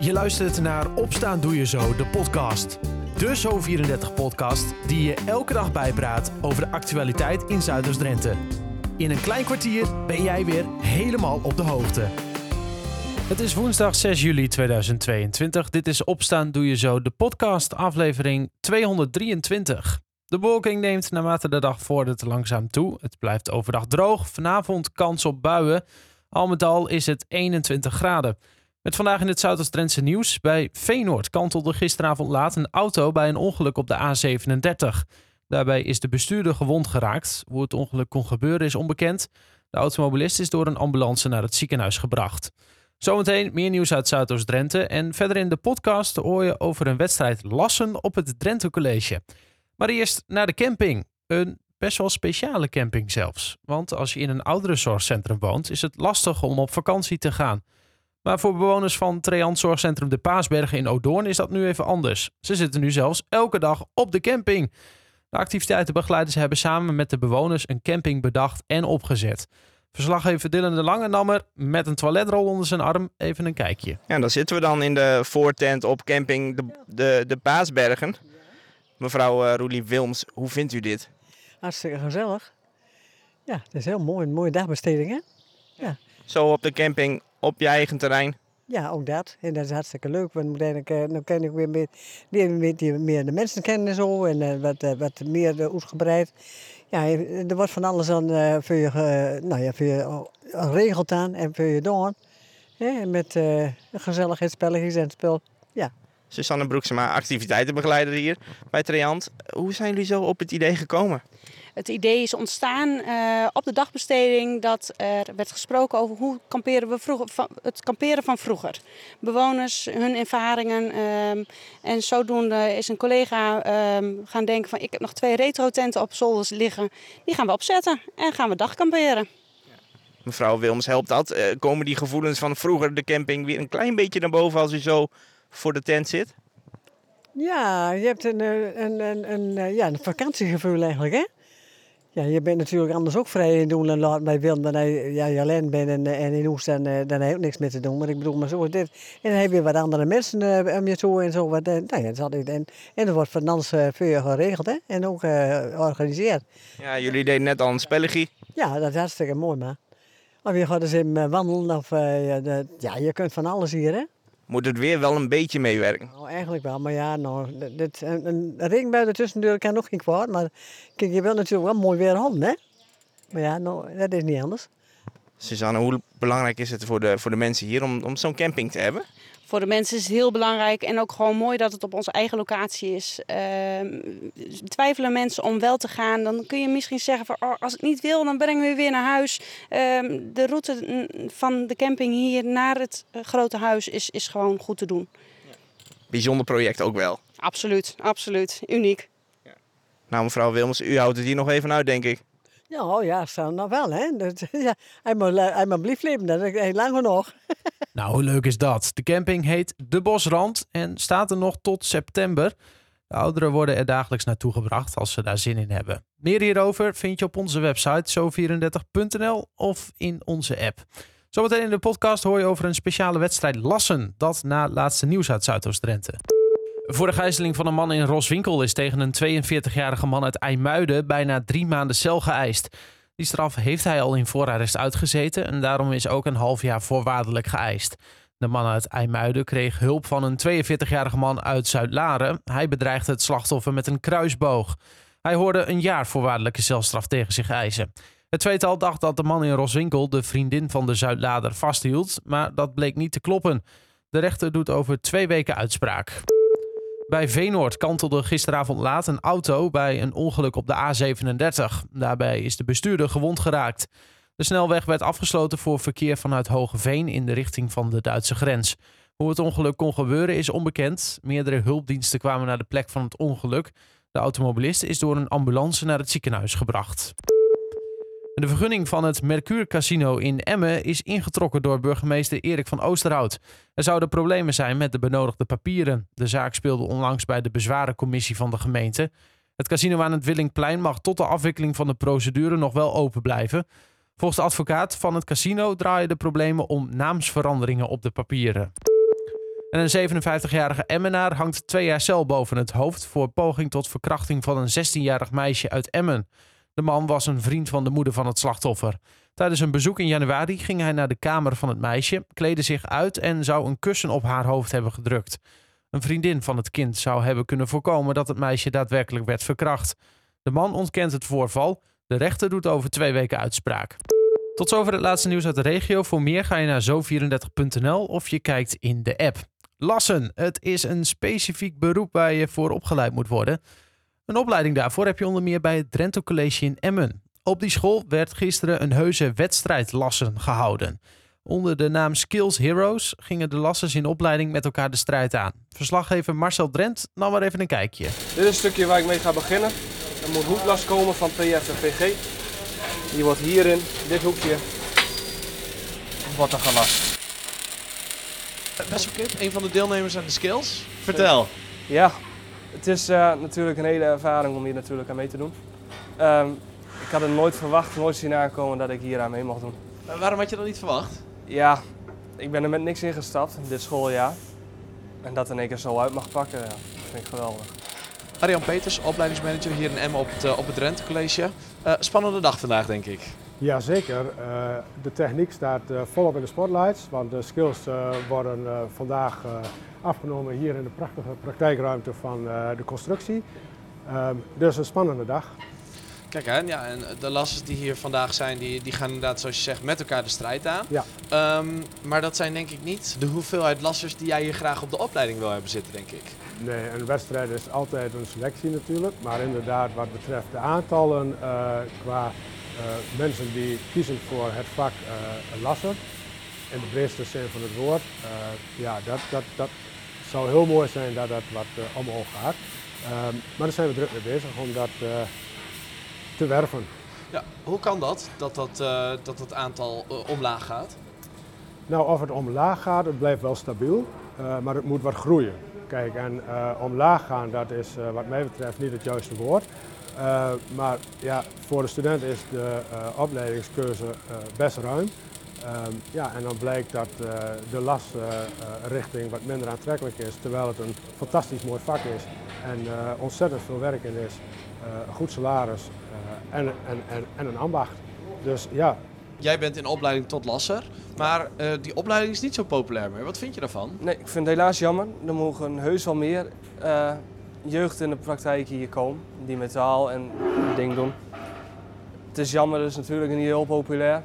Je luistert naar Opstaan Doe Je Zo, de podcast. De Zo34-podcast die je elke dag bijpraat over de actualiteit in Zuiders-Drenthe. In een klein kwartier ben jij weer helemaal op de hoogte. Het is woensdag 6 juli 2022. Dit is Opstaan Doe Je Zo, de podcast, aflevering 223. De bewolking neemt naarmate de dag vordert langzaam toe. Het blijft overdag droog. Vanavond kans op buien. Al met al is het 21 graden. Met vandaag in het Zuidoost-Drentse nieuws. Bij Veenoord kantelde gisteravond laat een auto bij een ongeluk op de A37. Daarbij is de bestuurder gewond geraakt. Hoe het ongeluk kon gebeuren is onbekend. De automobilist is door een ambulance naar het ziekenhuis gebracht. Zometeen meer nieuws uit Zuidoost-Drenthe. En verder in de podcast hoor je over een wedstrijd Lassen op het Drenthe College. Maar eerst naar de camping. Een best wel speciale camping zelfs. Want als je in een ouderenzorgcentrum woont, is het lastig om op vakantie te gaan. Maar voor bewoners van Treant Zorgcentrum De Paasbergen in Odoorn is dat nu even anders. Ze zitten nu zelfs elke dag op de camping. De activiteitenbegeleiders hebben samen met de bewoners een camping bedacht en opgezet. Verslaggever Dylan de Lange nam er met een toiletrol onder zijn arm even een kijkje. Ja, dan zitten we dan in de voortent op camping de, de, de Paasbergen. Mevrouw uh, Roelie Wilms, hoe vindt u dit? Hartstikke gezellig. Ja, het is heel mooi. Een mooie dagbesteding, hè? Ja. Zo op de camping, op je eigen terrein? Ja, ook dat. En dat is hartstikke leuk. Want dan, dan ken ik weer meer, meer, meer de mensen kennen en zo. En uh, wat, uh, wat meer uh, uitgebreid. Ja, er wordt van alles aan uh, voor je, nou ja, voor je geregeld aan en voor je doen. Ja, met uh, gezelligheidsspelletjes en spel. Ja. Susanne Broeksema, activiteitenbegeleider hier bij Treant. Hoe zijn jullie zo op het idee gekomen? Het idee is ontstaan uh, op de dagbesteding dat er werd gesproken over hoe kamperen we vroeger, van, het kamperen van vroeger. Bewoners, hun ervaringen. Um, en zodoende is een collega um, gaan denken van ik heb nog twee retro-tenten op zolders liggen. Die gaan we opzetten en gaan we dagkamperen. Mevrouw Wilms, helpt dat? Uh, komen die gevoelens van vroeger de camping weer een klein beetje naar boven als u zo voor de tent zit? Ja, je hebt een, een, een, een, ja, een vakantiegevoel eigenlijk, hè? Ja, je bent natuurlijk anders ook vrij in doen en laat bij Willem dan je, ja, je alleen bent en, en in Oest dan, dan heb je ook niks meer te doen. Maar ik bedoel, maar zo is dit. En dan heb je wat andere mensen uh, om je toe en zo. Wat, uh, nou ja, dat en, en dat wordt van uh, voor je geregeld hè? en ook georganiseerd. Ja, jullie deden net al een spelletje. Ja, dat is hartstikke mooi, maar. Of je gaat eens in wandelen of ja, je kunt van alles hier hè moet het weer wel een beetje meewerken. Nou, eigenlijk wel, maar ja, nou, dit, een, een regenbui ertussen kan nog geen kwaad. Maar kijk, je wilt natuurlijk wel mooi weer handen, hè? Maar ja, nou, dat is niet anders. Suzanne, hoe belangrijk is het voor de, voor de mensen hier om, om zo'n camping te hebben? Voor de mensen is het heel belangrijk en ook gewoon mooi dat het op onze eigen locatie is. Uh, twijfelen mensen om wel te gaan, dan kun je misschien zeggen van oh, als ik niet wil, dan brengen we weer naar huis. Uh, de route van de camping hier naar het grote huis is, is gewoon goed te doen. Ja. Bijzonder project ook wel. Absoluut, absoluut. Uniek. Ja. Nou mevrouw Wilmers, u houdt het hier nog even uit denk ik. Ja, oh ja, zo nog wel, hè. Dat, ja, hij moet, hij blijven dat is lang genoeg. nou, hoe leuk is dat? De camping heet De Bosrand en staat er nog tot september. De ouderen worden er dagelijks naartoe gebracht als ze daar zin in hebben. Meer hierover vind je op onze website zo34.nl of in onze app. Zometeen in de podcast hoor je over een speciale wedstrijd Lassen. Dat na laatste nieuws uit Zuidoost-Drenthe. Voor de gijzeling van een man in Roswinkel is tegen een 42-jarige man uit IJmuiden bijna drie maanden cel geëist. Die straf heeft hij al in voorarrest uitgezeten en daarom is ook een half jaar voorwaardelijk geëist. De man uit IJmuiden kreeg hulp van een 42-jarige man uit Zuid-Laren. Hij bedreigde het slachtoffer met een kruisboog. Hij hoorde een jaar voorwaardelijke celstraf tegen zich eisen. Het tweetal dacht dat de man in Roswinkel de vriendin van de Zuid-Lader vasthield, maar dat bleek niet te kloppen. De rechter doet over twee weken uitspraak. Bij Veenoord kantelde gisteravond laat een auto bij een ongeluk op de A37. Daarbij is de bestuurder gewond geraakt. De snelweg werd afgesloten voor verkeer vanuit Hogeveen in de richting van de Duitse grens. Hoe het ongeluk kon gebeuren is onbekend. Meerdere hulpdiensten kwamen naar de plek van het ongeluk. De automobilist is door een ambulance naar het ziekenhuis gebracht. De vergunning van het Mercure Casino in Emmen is ingetrokken door burgemeester Erik van Oosterhout. Er zouden problemen zijn met de benodigde papieren. De zaak speelde onlangs bij de bezwarencommissie van de gemeente. Het casino aan het Willingplein mag tot de afwikkeling van de procedure nog wel open blijven. Volgens de advocaat van het casino draaien de problemen om naamsveranderingen op de papieren. En een 57-jarige Emmenaar hangt twee jaar cel boven het hoofd voor poging tot verkrachting van een 16-jarig meisje uit Emmen. De man was een vriend van de moeder van het slachtoffer. Tijdens een bezoek in januari ging hij naar de kamer van het meisje, kleedde zich uit en zou een kussen op haar hoofd hebben gedrukt. Een vriendin van het kind zou hebben kunnen voorkomen dat het meisje daadwerkelijk werd verkracht. De man ontkent het voorval. De rechter doet over twee weken uitspraak. Tot zover het laatste nieuws uit de regio. Voor meer ga je naar zo34.nl of je kijkt in de app. Lassen, het is een specifiek beroep waar je voor opgeleid moet worden. Een opleiding daarvoor heb je onder meer bij het Drenthe College in Emmen. Op die school werd gisteren een heuse wedstrijd lassen gehouden. Onder de naam Skills Heroes gingen de lassers in opleiding met elkaar de strijd aan. Verslaggever Marcel Drent nam maar even een kijkje. Dit is een stukje waar ik mee ga beginnen. Er moet hoeklast komen van PF en PG. Die wordt hierin, dit hoekje, wordt er gelast. Best wel kip, een van de deelnemers aan de skills. Vertel. Ja, het is eh, natuurlijk een hele ervaring om hier natuurlijk aan mee te doen. Ehm, ik had het nooit verwacht, nooit zien aankomen dat ik hier aan mee mocht doen. Maar waarom had je dat niet verwacht? Ja, ik ben er met niks ingestapt dit schooljaar. En dat in één keer zo uit mag pakken, ja, dat vind ik geweldig. Arjan Peters, opleidingsmanager hier in Emmen op het, eh, op het Drenthe College. Eh, spannende dag vandaag, denk ik. Jazeker. Uh, de techniek staat uh, volop in de spotlights, want de skills uh, worden vandaag afgenomen hier in de prachtige praktijkruimte van de constructie. Um, dus een spannende dag. Kijk hè, ja, en de lassers die hier vandaag zijn, die, die gaan inderdaad zoals je zegt met elkaar de strijd aan. Ja. Um, maar dat zijn denk ik niet de hoeveelheid lassers die jij hier graag op de opleiding wil hebben zitten, denk ik. Nee, een wedstrijd is altijd een selectie natuurlijk, maar inderdaad wat betreft de aantallen qua mensen die kiezen voor het vak uh, lasser, in de breedste zin van het woord, uh, ja, dat, dat, dat zou heel mooi zijn dat dat wat omhoog gaat. Um, maar daar zijn we druk mee bezig om dat te werven. Ja, hoe kan dat, dat dat, dat, dat aantal omlaag gaat? Nou, of het omlaag gaat, het blijft wel stabiel, maar het moet wat groeien. Kijk, en omlaag gaan, dat is wat mij betreft niet het juiste woord. Uh, maar ja, voor de student is de uh, opleidingskeuze uh, best ruim. ja, en dan blijkt dat de lasrichting wat minder aantrekkelijk is, terwijl het een fantastisch mooi vak is en ontzettend veel werk in is, een goed salaris en, en, en, en een ambacht. Dus ja, Jij bent in opleiding tot lasser, maar uh, die opleiding is niet zo populair meer. Wat vind je daarvan? Nee, ik vind het helaas jammer. Er mogen heus wel meer uh, jeugd in de praktijk hier komen, die metaal en ding doen. Het is jammer, het is natuurlijk niet heel populair.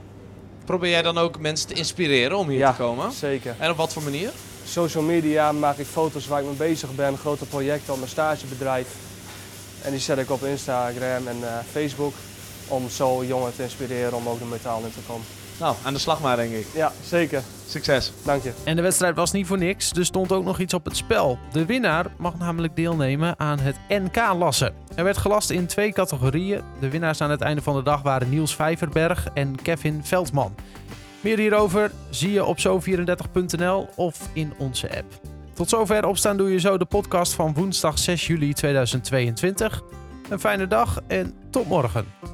Probeer jij dan ook mensen te inspireren om hier ja, te komen? zeker. En op wat voor manier? Social media maak ik foto's waar ik mee bezig ben, grote projecten op mijn stagebedrijf. En die zet ik op Instagram en uh, Facebook om zo jongeren te inspireren om ook de metaal in te komen. Nou, aan de slag maar denk ik. Ja, zeker. Succes. Dank je. En de wedstrijd was niet voor niks. Er stond ook nog iets op het spel. De winnaar mag namelijk deelnemen aan het NK-lassen. Er werd gelast in twee categorieën. De winnaars aan het einde van de dag waren Niels Vijverberg en Kevin Veldman. Meer hierover zie je op zo34.nl of in onze app. Tot zover opstaan doe je zo de podcast van woensdag 6 juli 2022. Een fijne dag en tot morgen.